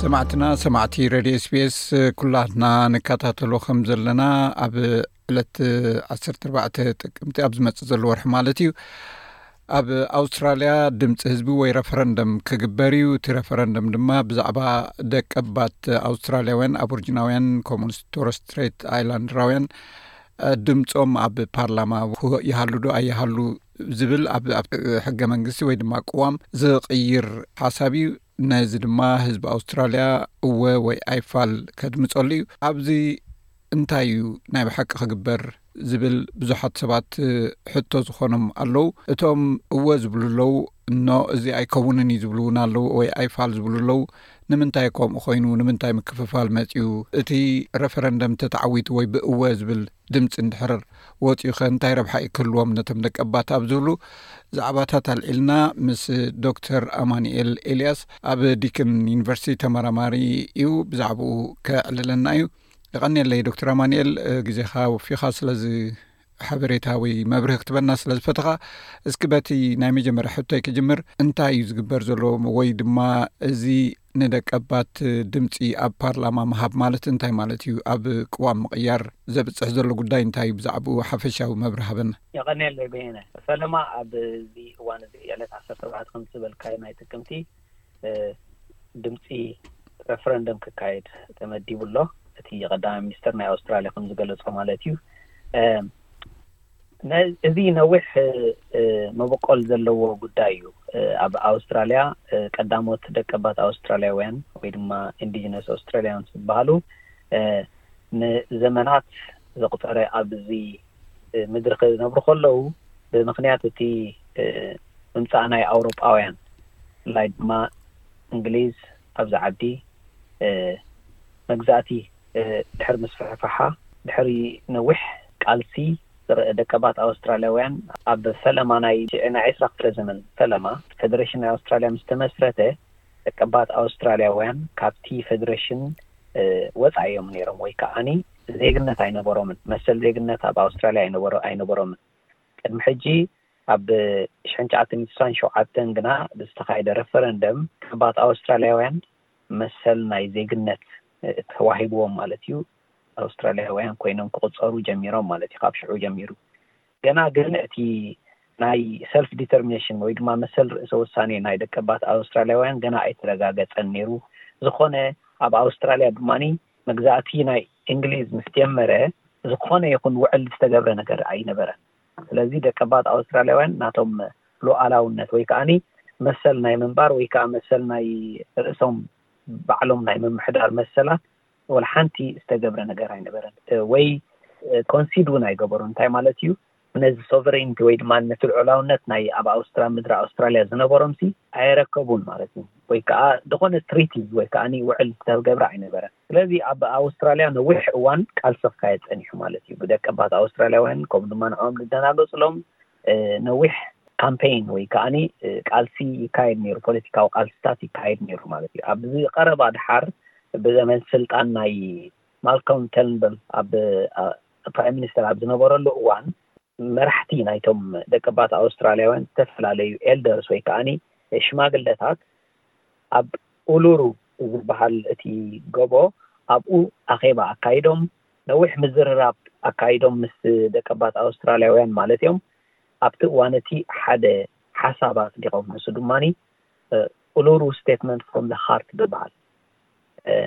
ሰማዕትና ሰማዕቲ ረድዮ ስፔስ ኩላትና ንከታተሎ ከም ዘለና ኣብ ዕለት ዓሰርተ ኣርባዕተ ጥቅምቲ ኣብ ዝመፅእ ዘሎ ወርሒ ማለት እዩ ኣብ ኣውስትራልያ ድምፂ ህዝቢ ወይ ረፈረንደም ክግበር እዩ እቲ ረፈረንደም ድማ ብዛዕባ ደቀባት ኣውስትራልያውያን ኣቦርጅናውያን ኮሙንስ ቶረስትሬት ኣይላንድራውያን ድምፆም ኣብ ፓርላማ ይሃሉ ዶ ኣይሃሉ ዝብል ኣብ ሕገ መንግስቲ ወይ ድማ ቅዋም ዝቕይር ሓሳብ እዩ ነዚ ድማ ህዝቢ ኣውስትራልያ እወ ወይ ኣይፋል ከድምፀሉ እዩ ኣብዚ እንታይ እዩ ናይ ብሓቂ ክግበር ዝብል ብዙሓት ሰባት ሕቶ ዝኾኖም ኣለው እቶም እወ ዝብሉ ኣለው እኖ እዚ ኣይከውንን እዩ ዝብሉ እውን ኣለው ወይ ኣይፋል ዝብሉ ኣለው ንምንታይ ከምኡ ኮይኑ ንምንታይ ምክፍፋል መፅኡ እቲ ረፈረንደም ተተዓዊቱ ወይ ብእወ ዝብል ድምፂ እንድሕር ወፅኡ ከ እንታይ ረብሓ እዩ ክህልዎም ነቶም ደቂ ኣባት ኣብ ዝብሉ ዛዕባታት ኣልዒልና ምስ ዶክተር ኣማኒኤል ኤልያስ ኣብ ዲክን ዩኒቨርሲቲ ተመራማሪ እዩ ብዛዕባኡ ከዕልለና እዩ የቀኒየለይ ዶክተር ኣማኒኤል ግዜኻ ወፊኻ ስለዚ ሓበሬታ ወይ መብርህ ክትበና ስለ ዝፈትኻ እስኪ በቲ ናይ መጀመርያ ሕቶይ ክጅምር እንታይ እዩ ዝግበር ዘለዎ ወይ ድማ እዚ ንደቀባት ድምፂ ኣብ ፓርላማ ምሃብ ማለት እንታይ ማለት እዩ ኣብ ቅዋም ምቕያር ዘብፅሕ ዘሎ ጉዳይ እንታይ እዩ ብዛዕባኡ ሓፈሻዊ መብር ሃበና የቀኒየለይ ብሄነ ፈለማ ኣብዚ እዋን እዚ ዕለት ዓሰርተ ኣርባዕተ ከምዝበልካዩ ናይ ጥቅምቲ ድምጺ ረፍረንደም ክካየድ ተመዲቡ ኣሎ። እቲ ቀዳማይ ሚኒስትር ናይ ኣውስትራልያ ከም ዝገለጾ ማለት እዩ። እዚ ነዊሕ መበቆል ዘለዎ ጉዳይ እዩ ኣብ ኣውስትራልያ ቀዳሞት ደቀባት ኣውስትራልያውያን ወይ ድማ ኢንዲጅነስ ኣውስትራልያውያን ዝበሃሉ ንዘመናት ዘቁፀረ ኣብዚ ምድሪ ክነብሩ ከለዉ ብምኽንያት እቲ ምምጻእ ናይ ኣውሮጳውያን ብፍላይ ድማ እንግሊዝ ኣብዚ ዓዲ መግዛእቲ ድሕሪ ምስፍሕፋሓ ድሕሪ ነዊሕ ቃልሲ ደቀባት ኣውስትራልያውያን ኣብ ፈለማ ናይ ሸዒና ዕስራ ክፍለ ዘመን ፈለማ ፈደረሽን ናይ ኣውስትራልያ ምስ ተመስረተ ደቀባት ኣውስትራልያውያን ካብቲ ፈደረሽን ወጻኢ እዮም ነይሮም ወይ ከኣኒ ዜግነት ኣይነበሮምን፣ መሰል ዜግነት ኣብ ኣውስትራልያ ኣይነበሮምን። ቅድሚ ሕጂ ኣብ ሽሕን ትሽዓተ ሚእቲ ስሳን ሸውዓተን ግና ብዝተኻየደ ረፈረንደም ደቀባት ኣውስትራልያውያን መሰል ናይ ዜግነት ተዋሂብዎም ማለት እዩ፣ ኣውስትራልያውያን ኮይኖም ክቑጸሩ ጀሚሮም ማለት እዩ፣ ካብ ሽዑ ጀሚሩ። ገና ግን እቲ ናይ ሰልፍ ዲተርሚነሽን ወይ ድማ መሰል ርእሰ ውሳኔ ናይ ደቀባት ኣውስትራልያውያን ገና ኣይተረጋገጸን ነይሩ። ዝኾነ ኣብ ኣውስትራልያ ድማ መግዛእቲ ናይ እንግሊዝ ምስ ጀመረ ዝኾነ ይኹን ውዕል ዝተገብረ ነገር ኣይነበረን። ስለዚ ደቀባት ኣውስትራልያውያን ናቶም ሉኣላውነት ወይ ከኣ መሰል ናይ ምንባር ወይ ከኣ መሰል ናይ ርእሶም ባዕሎም ናይ ምምሕዳር መሰላት ወላ ሓንቲ ዝተገብረ ነገር ኣይነበረን ወይ ኮንሲድ ውን ኣይገበሩን እንታይ ማለት እዩ ነዚ ሶቨሬንቲ ወይ ድማ ነቲ ልዑላውነት ናይ ኣብ ኣውስትራ ምድሪ ኣውስትራልያ ዝነበሮም ሲ ኣየረከቡን ማለት እዩ ወይ ከዓ ዝኾነ ትሪቲ ወይ ከዓ ውዕል ዝተገብረ ኣይነበረ ስለዚ ኣብ ኣውስትራልያ ነዊሕ እዋን ቃልሲ ክካየድ ፀኒሑ ማለት እዩ ብደቀባት ኣውስትራልያውያን ከምኡ ድማ ንዕኦም ዝደናገፅሎም ነዊሕ ካምፔይን ወይ ከኣኒ ቃልሲ ይካየድ ነይሩ፣ ፖለቲካዊ ቃልስታት ይካየድ ነይሩ ማለት እዩ። ኣብዚ ቀረባ ደሓር ብዘመን ስልጣን ናይ ማልኮም ተርንበል ኣብ ፕራይም ሚኒስተር ኣብ ዝነበረሉ እዋን መራሕቲ ናይቶም ደቀባት ኣውስትራልያውያን ዝተፈላለዩ ኤልደርስ ወይ ከኣኒ ሽማግለታት ኣብ ኡሉሩ ዝበሃል እቲ ጎቦ ኣብኡ ኣኼባ ኣካይዶም ነዊሕ ምዝርራብ ኣካይዶም ምስ ደቀባት ኣውስትራልያውያን ማለት እዮም። ኣብቲ እዋን እቲ ሓደ ሓሳብ ኣጽዲቖም፣ ንሱ ድማ ኡሉሩ ስቴትመንት ፍሮም ዘ ሃርት ዝበሃል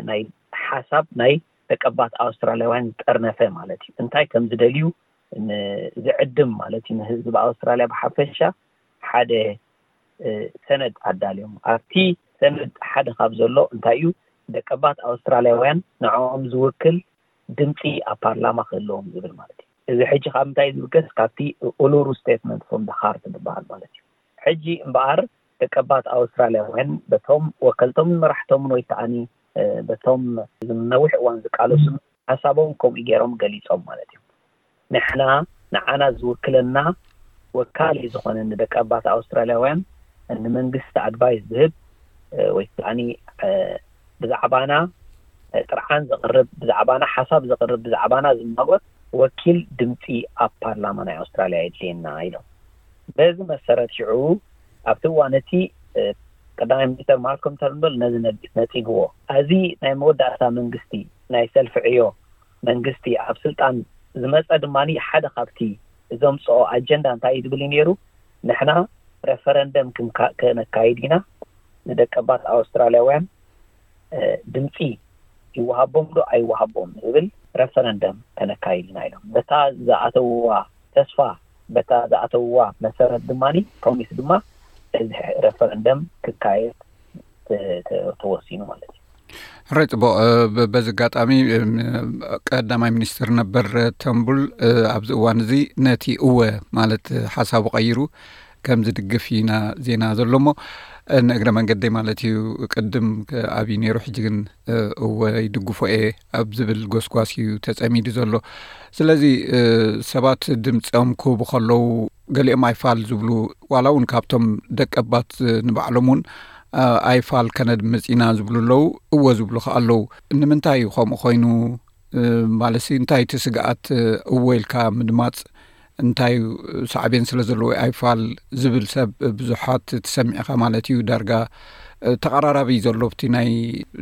ናይ ሓሳብ ናይ ደቀባት ኣውስትራልያውያን ዝጠርነፈ ማለት እዩ። እንታይ ከም ዝደልዩ ዝዕድም ማለት እዩ፣ ንህዝቢ ኣውስትራልያ ብሓፈሻ ሓደ ሰነድ ኣዳልዮም። ኣብቲ ሰነድ ሓደ ካብ ዘሎ እንታይ እዩ ደቀባት ኣውስትራልያውያን ንዕኦም ዝውክል ድምጺ ኣብ ፓርላማ ክህልዎም ዝብል ማለት እዩ። እዚ ሕጂ ካብ ምንታይ እዩ ዝብገስ? ካብቲ ኡሉሩ ስቴትመንት ፍሮም ዘ ሃርት ዝበሃል ማለት እዩ። ሕጂ እምበኣር ደቀባት ኣውስትራልያውያን በቶም ወከልቶምን መራሕቶምን ወይ ከኣኒ በቶም ንነዊሕ እዋን ዝቃለሱን ሓሳቦም ከምኡ ገይሮም ገሊጾም ማለት እዩ። ንሕና ንዓና ዝውክለና ወካሊ ዝኾነ ንደቀባት ኣውስትራልያውያን ንመንግስቲ ኣድቫይስ ዝህብ ወይ ከኣ ብዛዕባና ጥርዓን ዘቕርብ ብዛዕባና ሓሳብ ዘቕርብ ብዛዕባና ዝማጎት ወኪል ድምጺ ኣብ ፓርላማ ናይ ኣውስትራልያ የድልየና ኢሎም በዚ መሰረት ሽዑ ኣብቲ እዋን እቲ ቀዳማይ ሚኒስተር ማልኮም ተርንበል ነዚ ነጺግዎ። እዚ ናይ መወዳእታ መንግስቲ ናይ ሰልፊ ዕዮ መንግስቲ ኣብ ስልጣን ዝመጸ ድማ ሓደ ካብቲ ዘምጽኦ ኣጀንዳ እንታይ እዩ ዝብል እዩ ነይሩ፣ ንሕና ረፈረንደም ከነካይድ ኢና፣ ንደቀባት ኣውስትራልያውያን ድምጺ ይወሃቦምዶ ኣይወሃቦም ዝብል ረፈረንደም ከነካይድ ኢና ኢሎም። በታ ዝኣተውዋ ተስፋ፣ በታ ዝኣተውዋ መሰረት ድማ፣ ፕሮሚስ ድማ እዚ ረፈረንደም ክካየድ ተወሲኑ ማለት እዩ ራይ ፅቡቅ በዚ ኣጋጣሚ ቀዳማይ ሚኒስትር ነበር ተንቡል ኣብዚ እዋን እዚ ነቲ እወ ማለት ሓሳቡ ቀይሩ ከም ዝድግፍ ኢና ዜና ዘሎ ሞ ንእግረ መንገደይ ማለት እዩ ቅድም ኣብዩ ነይሩ ሕጂ ግን እወ ይድግፎ እየ ኣብ ዝብል ጎስጓስ እዩ ተፀሚዱ ዘሎ ስለዚ ሰባት ድምፆም ክህቡ ከለዉ ገሊኦም ኣይፋል ዝብሉ ዋላ እውን ካብቶም ደቀባት ንባዕሎም እውን ኣይፋል ከነድምፅ ኢና ዝብሉ ኣለው እዎ ዝብሉ ከዓ ኣለው ንምንታይ እዩ ከምኡ ኮይኑ ማለት እንታይ እቲ ስግኣት እዎ ኢልካ ምድማፅ እንታይ ሳዕቤን ስለ ዘለዎ ኣይፋል ዝብል ሰብ ብዙሓት ትሰሚዕኻ ማለት እዩ ዳርጋ ተቀራራቢ ዘሎ ብቲ ናይ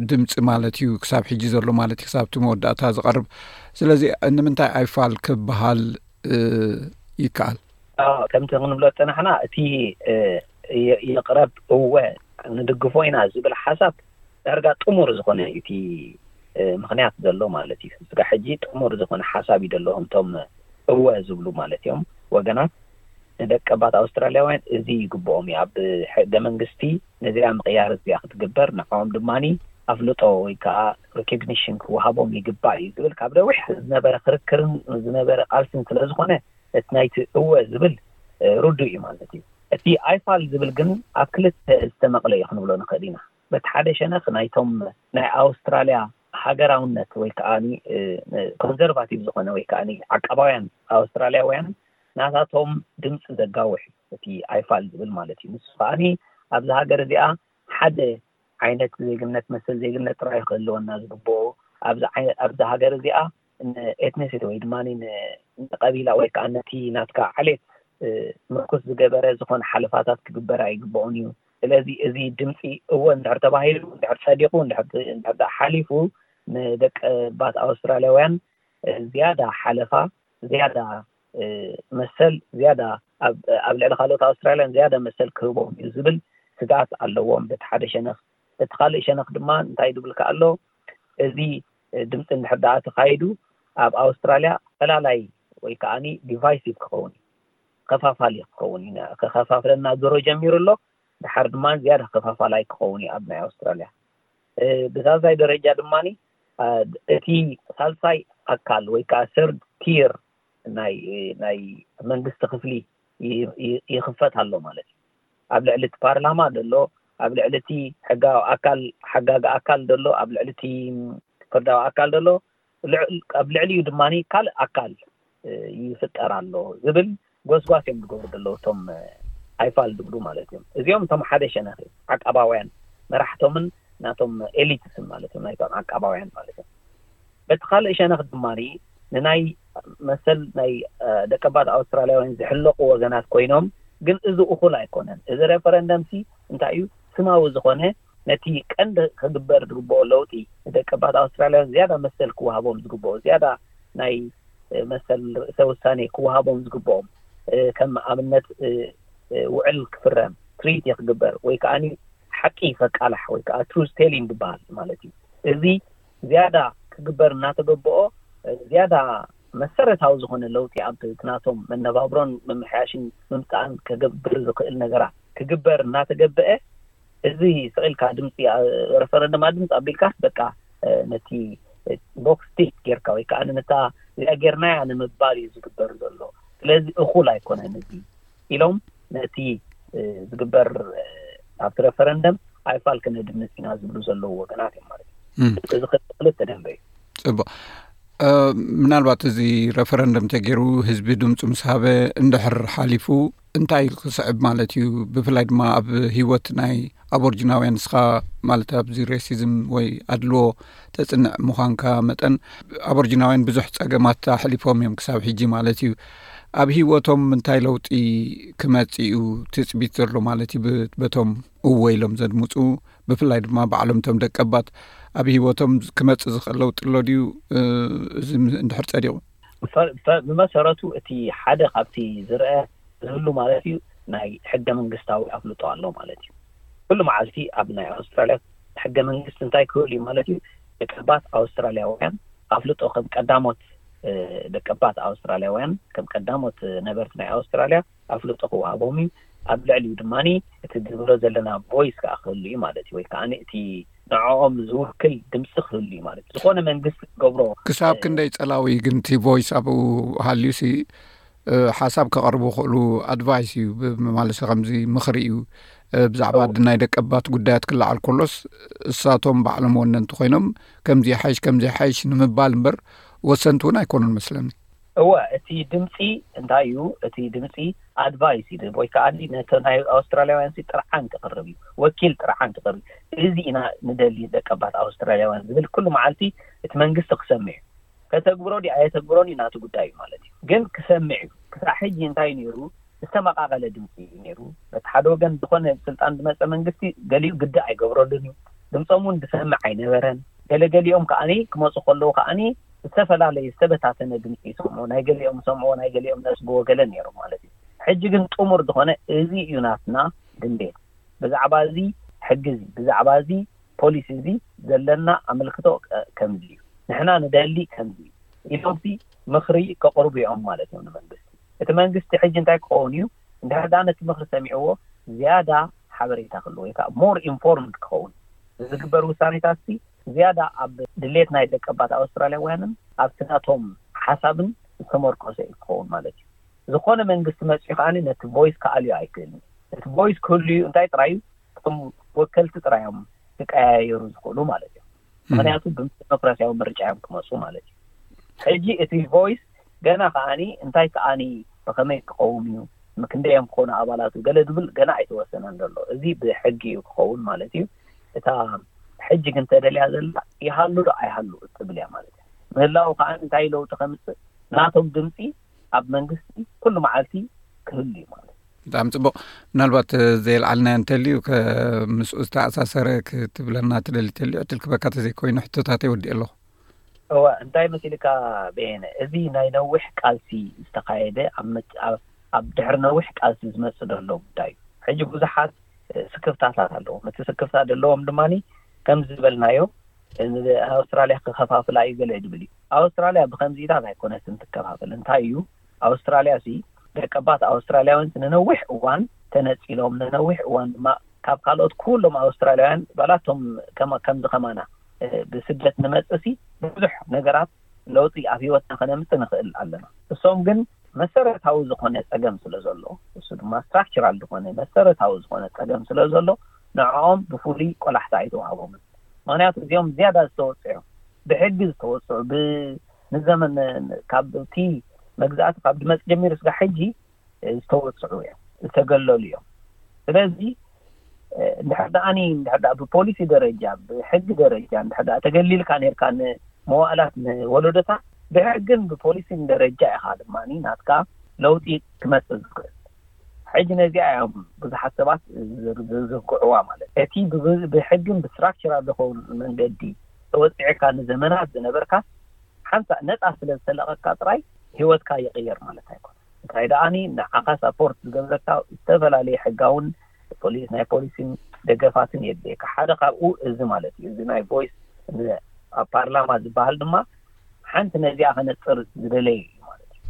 ድምፂ ማለት እዩ ክሳብ ሕጂ ዘሎ ማለት እዩ ክሳብቲ መወዳእታ ዝቀርብ ስለዚ ንምንታይ ኣይፋል ክበሃል ይከኣል። ኣዎ ከምቲ ክንብሎ ዝጸናሕና እቲ ይቕረብ እወ ንድግፎ ኢና ዝብል ሓሳብ ዳርጋ ጥሙር ዝኾነ እዩ እቲ ምኽንያት ዘሎ ማለት እዩ። ስጋዕ ሕጂ ጥሙር ዝኾነ ሓሳብ እዩ ዘለዎም እቶም እወ ዝብሉ ማለት እዮም ወገናት። ንደቀባት ኣውስትራልያውያን እዚ ይግብኦም እዩ። ኣብ ሕገ መንግስቲ ነዚኣ ምቕያር እዚኣ ክትግበር ንዕኦም ድማ ኣፍልጦ ወይ ከኣ ሪኮግኒሽን ክወሃቦም ይግባእ እዩ ዝብል ካብ ነዊሕ ዝነበረ ክርክርን ዝነበረ ቃልስን ስለዝኾነ እቲ ናይቲ እወ ዝብል ርዱእ እዩ ማለት እዩ። እቲ ኣይፋል ዝብል ግን ኣብ ክልተ ዝተመቕለ እዩ ክንብሎ ንኽእል ኢና። በቲ ሓደ ሸነኽ ናይቶም ናይ ኣውስትራልያ ሃገራውነት ወይ ከኣ ኮንዘርቫቲቭ ዝኾነ ወይ ከኣ ዓቃባውያን ኣውስትራልያውያን ናታቶም ድምጺ ዘጋውሕ እዩ እቲ ኣይፋል ዝብል ማለት እዩ። ንሱ ከኣ ኣብዚ ሃገር እዚኣ ሓደ ዓይነት ዜግነት መሰል ዜግነት ጥራይ ክህልወና ዝግብኦ ኣብዚ ዓይነት ኣብዚ ሃገር እዚኣ ንኤትኒሲቲ ወይ ድማ ንቀቢላ ወይ ከዓ ነቲ ናትካ ዓሌት ምርኩስ ዝገበረ ዝኾነ ሓለፋታት ክግበር ኣይግብኦን እዩ ስለዚ እዚ ድምፂ እወ እንድሕር ተባሂሉ እንድሕር ፀዲቑ እንድሕር ሓሊፉ ንደቂ ባት ኣውስትራሊያውያን ዝያዳ ሓለፋ ዝያዳ መሰል ዝያዳ ኣብ ልዕሊ ካልኦት ኣውስትራልያን ዝያዳ መሰል ክህቦም እዩ ዝብል ስግኣት ኣለዎም በቲ ሓደ ሸነኽ በቲ ካልእ ሸነኽ ድማ እንታይ ዝብል ከ ኣሎ እዚ ድምፂ እንድሕር ደኣ ተኻይዱ ኣብ ኣውስትራልያ ፈላላይ ወይ ከዓኒ ዲቫይሲቭ ክኸውን እዩ ከፋፋሊ ክኸውን እዩ ከከፋፍለና ድሮ ጀሚሩ ኣሎ ድሓር ድማ ዝያዳ ከፋፋላይ ክኸውን እዩ ኣብ ናይ ኣውስትራልያ ብዛዛይ ደረጃ ድማ እቲ ሳልሳይ ኣካል ወይ ከዓ ሰርድ ቲር ናይ መንግስቲ ክፍሊ ይኽፈት ኣሎ ማለት እዩ ኣብ ልዕሊ እቲ ፓርላማ ዘሎ ኣብ ልዕሊ እቲ ሕጋዊ ኣካል ሓጋጊ ኣካል ዘሎ ኣብ ልዕሊ እቲ ፍርዳዊ ኣካል ዘሎ ኣብ ልዕሊ እዩ ድማ ካልእ ኣካል ይፍጠር ኣሎ ዝብል ጎስጓስ እዮም ዝገብሩ ዘለዉ እቶም ኣይፋል ዝብሉ ማለት እዮም እዚኦም እቶም ሓደ ሸነኽ እዮም ዓቃባውያን መራሕቶምን ናቶም ኤሊትስን ማለት እዮም ናይቶም ዓቃባውያን ማለት እዮም በቲ ካልእ ሸነኽ ድማ ንናይ መሰል ናይ ደቀባት ኣውስትራልያውያን ዝሕለቑ ወገናት ኮይኖም ግን እዚ እኹል ኣይኮነን እዚ ሬፈረንደም ሲ እንታይ እዩ ስማዊ ዝኾነ ነቲ ቀንዲ ክግበር ዝግበኦ ለውጢ፣ ንደቀባት ኣውስትራልያውያን ዝያዳ መሰል ክወሃቦም ዝግበኦ፣ ዝያዳ ናይ መሰል ርእሰ ውሳኔ ክወሃቦም ዝግበኦም፣ ከም ኣብነት ውዕል ክፍረም፣ ትሪቲ ክግበር፣ ወይ ከኣ ሓቂ ከቃላሕ ወይ ከኣ ትሩዝ ቴሊንግ ክበሃል ማለት እዩ። እዚ ዝያዳ ክግበር እናተገበኦ፣ ዝያዳ መሰረታዊ ዝኾነ ለውጢ ኣብ እቲ ናቶም መነባብሮን ምምሕያሽን ምምጻእን ከገብር ዝኽእል ነገራት ክግበር እናተገበኤ፣ እዚ ስቕ ኢልካ ድምፂ ረፈረንደም ኣድምፅ ኣቢልካስ በቃ ነቲ ቦክስ ቲክ ጌርካ ወይ ከዓ ነታ እዚኣ ጌርናያ ንምባል እዩ ዝግበር ዘሎ ስለዚ እኹል ኣይኮነን እዚ ኢሎም ነቲ ዝግበር ኣብቲ ረፈረንደም ኣይፋል ክነድምፅ ኢና ዝብሉ ዘለዉ ወገናት እዮም ማለት እዩ እዚ ክልተ ደንበ እዩ ፅቡቅ ምናልባት እዚ ረፈረንደም ተገይሩ ህዝቢ ድምፁ ምስ ሃበ እንድሕር ሓሊፉ እንታይ ክስዕብ ማለት እዩ ብፍላይ ድማ ኣብ ሂወት ናይ ኣብ ኦርጅናውያን ንስኻ ማለት ኣብዚ ሬሲዝም ወይ ኣድልዎ ተፅንዕ ምዃንካ መጠን ኣብ ኦርጅናውያን ብዙሕ ፀገማት ኣሕሊፎም እዮም ክሳብ ሕጂ ማለት እዩ ኣብ ሂወቶም እንታይ ለውጢ ክመፅ ዩ ትፅቢት ዘሎ ማለት እዩ በቶም እወ ኢሎም ዘድምፁ ብፍላይ ድማ ባዕሎም እቶም ደቀባት ኣብ ሂወቶም ክመፅ ዝኽእል ለውጢ ኣሎ ድዩ እዚ እንድሕር ፀዲቑ ብመሰረቱ እቲ ሓደ ካብቲ ዝርኣ ዝህሉ ማለት እዩ ናይ ሕገ መንግስታዊ ኣፍልጦ ኣሎ ማለት እዩ። ኩሉ መዓልቲ ኣብ ናይ ኣውስትራልያ ሕገ መንግስቲ እንታይ ክህሉ እዩ ማለት እዩ ደቀባት ኣውስትራልያውያን ኣፍልጦ ከም ቀዳሞት ደቀባት ኣውስትራልያውያን ከም ቀዳሞት ነበርቲ ናይ ኣውስትራልያ ኣፍልጦ ክወሃቦም እዩ ኣብ ልዕሊኡ ድማ እቲ ዝብሎ ዘለና ቮይስ ከዓ ክህሉ እዩ ማለት እዩ ወይ ከዓ እቲ ንዕኦም ዝውክል ድምፂ ክህሉ እዩ ማለት ዝኾነ መንግስቲ ክገብሮ ክሳብ ክንደይ ፀላዊ እዩ ግን እቲ ቮይስ ኣብኡ ሃልዩሲ ሓሳብ ከቐርቡ ክእሉ ኣድቫይስ እዩ ብማለሰ ከምዚ ምኽሪ እዩ ብዛዕባ ናይ ደቀባት ጉዳያት ክለዓል ከሎስ እሳቶም ባዕሎም ወነንቲ ኮይኖም ከምዚ ሓይሽ ከምዚ ሓይሽ ንምባል እምበር ወሰንቲ እውን ኣይኮኑን መስለኒ እወ እቲ ድምጺ እንታይ እዩ እቲ ድምጺ ኣድቫይስ እዩ ዝህብ ወይ ከኣኒ ነቲ ናይ ኣውስትራልያውያንሲ ጥርዓን ክቕርብ እዩ ወኪል ጥርዓን ክቕርብ እዚ ኢና ንደሊ ደቀባት ኣውስትራልያውያን ዝብል ኩሉ መዓልቲ እቲ መንግስቲ ክሰምዕ እዩ ከተግብሮ ዲ ኣየተግብሮን እዩ ናቲ ጉዳይ እዩ ማለት እዩ ግን ክሰምዕ እዩ ክሳዕ ሕጂ እንታይ እዩ ነይሩ ዝተመቓቐለ ድምፂ እዩ ነይሩ በቲ ሓደ ወገን ዝኾነ ስልጣን ዝመፀ መንግስቲ ገሊኡ ግዲ ኣይገብረሉን እዩ ድምፆም እውን ዝሰምዕ ኣይነበረን ገለገሊኦም ከዓኒ ክመፁ ከለዉ ከዓኒ ዝተፈላለየ ዝተበታተነ ድምጺ ይሰምዑ ናይ ገሊኦም ዝሰምዕዎ ናይ ገሊኦም ዝነጽግዎ ገለ ነይሮም ማለት እዩ ሕጂ ግን ጥሙር ዝኾነ እዚ እዩ ናትና ድሌት ብዛዕባ እዚ ሕጊ እዚ ብዛዕባ እዚ ፖሊሲ እዚ ዘለና ኣመልክቶ ከምዚ እዩ ንሕና ንደሊ ከምዚ እዩ ኢሎምሲ ምኽሪ ከቕርቡ እዮም ማለት እዮም ንመንግስቲ እቲ መንግስቲ ሕጂ እንታይ ክኸውን እዩ እንድሕር ዳኣ ነቲ ምኽሪ ሰሚዕዎ ዝያዳ ሓበሬታ ክህልዎ ወይ ከዓ ሞር ኢንፎርምድ ክኸውን ዝግበር ውሳኔታት ዝያዳ ኣብ ድሌት ናይ ደቀባት ኣውስትራልያውያንን ኣብቲ ናቶም ሓሳብን ዝተመርኮሰ እዩ ክኸውን ማለት እዩ። ዝኾነ መንግስቲ መጺኡ ከኣ ነቲ ቮይስ ክኣልዮ ኣይክእልን። እቲ ቮይስ ክህሉ'ዩ እንታይ ጥራይ እዩ እቶም ወከልቲ ጥራይ እዮም ክቀያየሩ ዝኽእሉ ማለት እዮም። ምኽንያቱ ብዲሞክራስያዊ ምርጫ እዮም ክመጹ ማለት እዩ። ሕጂ እቲ ቮይስ ገና ከኣኒ እንታይ ከኣኒ ብኸመይ ክቐውም እዩ፣ ክንደይ'ዮም ክኾኑ ኣባላቱ ገለ ዝብል ገና ኣይተወሰነን ዘሎ። እዚ ብሕጊ እዩ ክኸውን ማለት እዩ። እታ ሕጂ ግን ተደልያ ዘላ ይሃሉ ዶ ኣይሃሉ እትብል እያ ማለት እያ። ምህላዉ ከኣ እንታይ ለውጢ ከምጽእ ናቶም ድምጺ ኣብ መንግስቲ ኩሉ መዓልቲ ክህሉ እዩ ማለት እዩ። ብጣዕሚ ጽቡቕ ምናልባት ዘየልዓልናዮ እንተልዩ ምስኡ ዝተኣሳሰረ ክትብለና ትደሊ እንተልዩ ዕድል ክበካ ተዘይኮይኑ ሕቶታተይ ወዲእ ኣለኹ እዋእ እንታይ መሲልካ በየነ እዚ ናይ ነዊሕ ቃልሲ ዝተካየደ ኣብ ድሕሪ ነዊሕ ቃልሲ ዝመጽእ ዶ ኣሎ ጉዳይ እዩ ሕጂ ብዙሓት ስክፍታታት ኣለዎም እቲ ስክፍታ ደለዎም ድማ ከምዚ ዝበልናዮ ንኣውስትራልያ ክከፋፍላ እዩ ገለ ድብል እዩ ኣውስትራልያ ብከምዚታት ኣይኮነትን ትከፋፈል እንታይ እዩ ኣውስትራልያ ሲ ደቀባት ኣውስትራልያውያን ንነዊሕ እዋን ተነጺሎም ንነዊሕ እዋን ድማ ካብ ካልኦት ኩሎም ኣውስትራልያውያን ባላቶም ከምዚ ከማና ብስደት ንመጽእሲ ብዙሕ ነገራት ለውጢ ኣብ ህይወትና ከነምጽ ንኽእል ኣለና እሶም ግን መሰረታዊ ዝኾነ ጸገም ስለ ዘሎ እሱ ድማ ስትራክቸራል ዝኾነ መሰረታዊ ዝኾነ ጸገም ስለ ዘሎ ንዕኦም ብፍሉይ ቆላሕታ ኣይተዋህቦምን ምክንያቱ እዚኦም ዝያዳ ዝተወፅ እዮም ብሕጊ ዝተወፅዑ ብንዘመን ካብቲ መግዛእቲ ካብ ድመፅ ጀሚሩ ስጋ ሕጂ ዝተወፅዑ እዮም ዝተገለሉ እዮም ስለዚ እንድሕር ደኣኒ እንድሕር ደኣ ብፖሊሲ ደረጃ ብሕጊ ደረጃ እንድሕር ደኣ ተገሊልካ ነርካ ንመዋእላት ንወለዶታት ብሕግን ብፖሊሲን ደረጃ ኢኻ ድማ ናትካ ለውጢ ክመፅእ ዝኽእል ሕጂ ነዚኣ እዮም ብዙሓት ሰባት ዝዝግዕዋ ማለት እቲ ብሕግን ብስትራክቸራ ዝኸውን መንገዲ ተወፂዕካ ንዘመናት ዝነበርካ ሓንሳእ ነፃ ስለ ዝተለቐካ ጥራይ ሂወትካ ይቕየር ማለት ኣይኮነ እንታይ ደኣኒ ንዓኻ ሳፖርት ዝገብረካ ዝተፈላለየ ሕጋውን ናይ ፖሊሲን ደገፋትን የድልየካ። ሓደ ካብኡ እዚ ማለት እዩ። እዚ ናይ ቮይስ ኣብ ፓርላማ ዝበሃል ድማ ሓንቲ ነዚኣ ከነጽር ዝደለየ እዩ ማለት እዩ።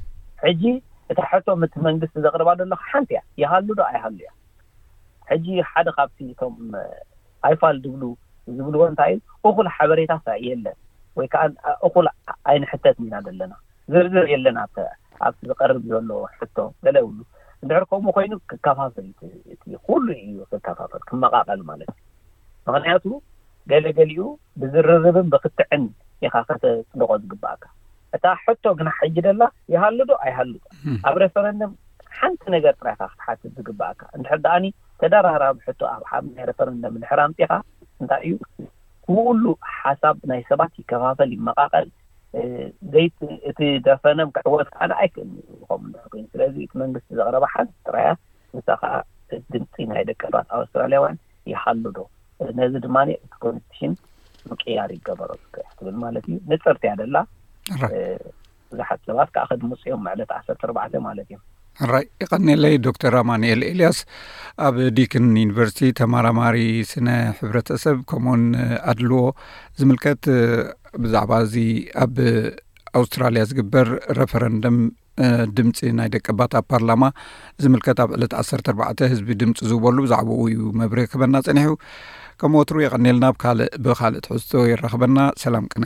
ሕጂ እታ ሕቶ ምት መንግስቲ ዘቕርባ ዘለካ ሓንቲ እያ ይሃሉ ዶ ኣይሃሉ እያ። ሕጂ ሓደ ካብቲ እቶም ኣይፋል ድብሉ ዝብልዎ እንታይ እዩ እኹል ሓበሬታ የለን ወይ ከዓ እኹል ኣይንሕተትን ኢና ዘለና ዝርዝር የለን ኣብቲ ኣብቲ ዝቀርብ ዘሎ ሕቶ ገለ እብሉ እንድሕር ከምኡ ኮይኑ ክከፋፈል እቲ እቲ ኩሉ ኢዩ ክከፋፈል ክመቃቀል ማለት ኢዩ ምክንያቱ ገለ ገሊኡ ብዝርርብን ብክትዕን ኢካ ከተጽድቆ ዝግባኣካ እታ ሕቶ ግና ሕጂ ደላ ይሃሉ ዶ ኣይሃሉ ዶ ኣብ ረፈረንደም ሓንቲ ነገር ጥራይ ኢካ ክትሓትት ዝግባኣካ እንድሕር ደኣኒ ተደራራቢ ሕቶ ኣብ ሓብ ናይ ረፈረንደም እንድሕር ኣምጺካ እንታይ ኢዩ ኩሉ ሓሳብ ናይ ሰባት ይከፋፈል ይመቃቀል ለይቲ እቲ ደፈነም ክዕወት ከዓነ ኣይክእልዩ ዝኾም እንተኮይኑ ስለዚ እቲ መንግስቲ ዘቕረበ ሓንቲ ጥራያ ንሳ ከዓ ድምፂ ናይ ደቂ ሰባት ኣውስትራልያውያን ይሃሉ ዶ ነዚ ድማ እቲ ኮንስቲሽን ምቅያር ይገበሮ ትብል ማለት እዩ ንፅርቲ ያደላ ብዙሓት ሰባት ከዓ ከድምፁ እዮም መዕለት ዓሰርተ ኣርባዕተ ማለት እዮም ራይ ይቀኒለይ ዶክተር ኣማንኤል ኤልያስ ኣብ ዲክን ዩኒቨርሲቲ ተማራማሪ ስነ ሕብረተሰብ ከምኡውን ኣድልዎ ዝምልከት ብዛዕባ እዚ ኣብ ኣውስትራልያ ዝግበር ረፈረንደም ድምፂ ናይ ደቂ ባት ኣብ ፓርላማ ዝምልከት ኣብ ዕለት ዓሰርተ ኣርባዕተ ህዝቢ ድምፂ ዝህበሉ ብዛዕባኡ እዩ መብሪ ክበና ፀኒሑ ከም ወትሩ የቀኒልና ብካልእ ብካልእ ትሕዝቶ የራክበና ሰላም ቅነ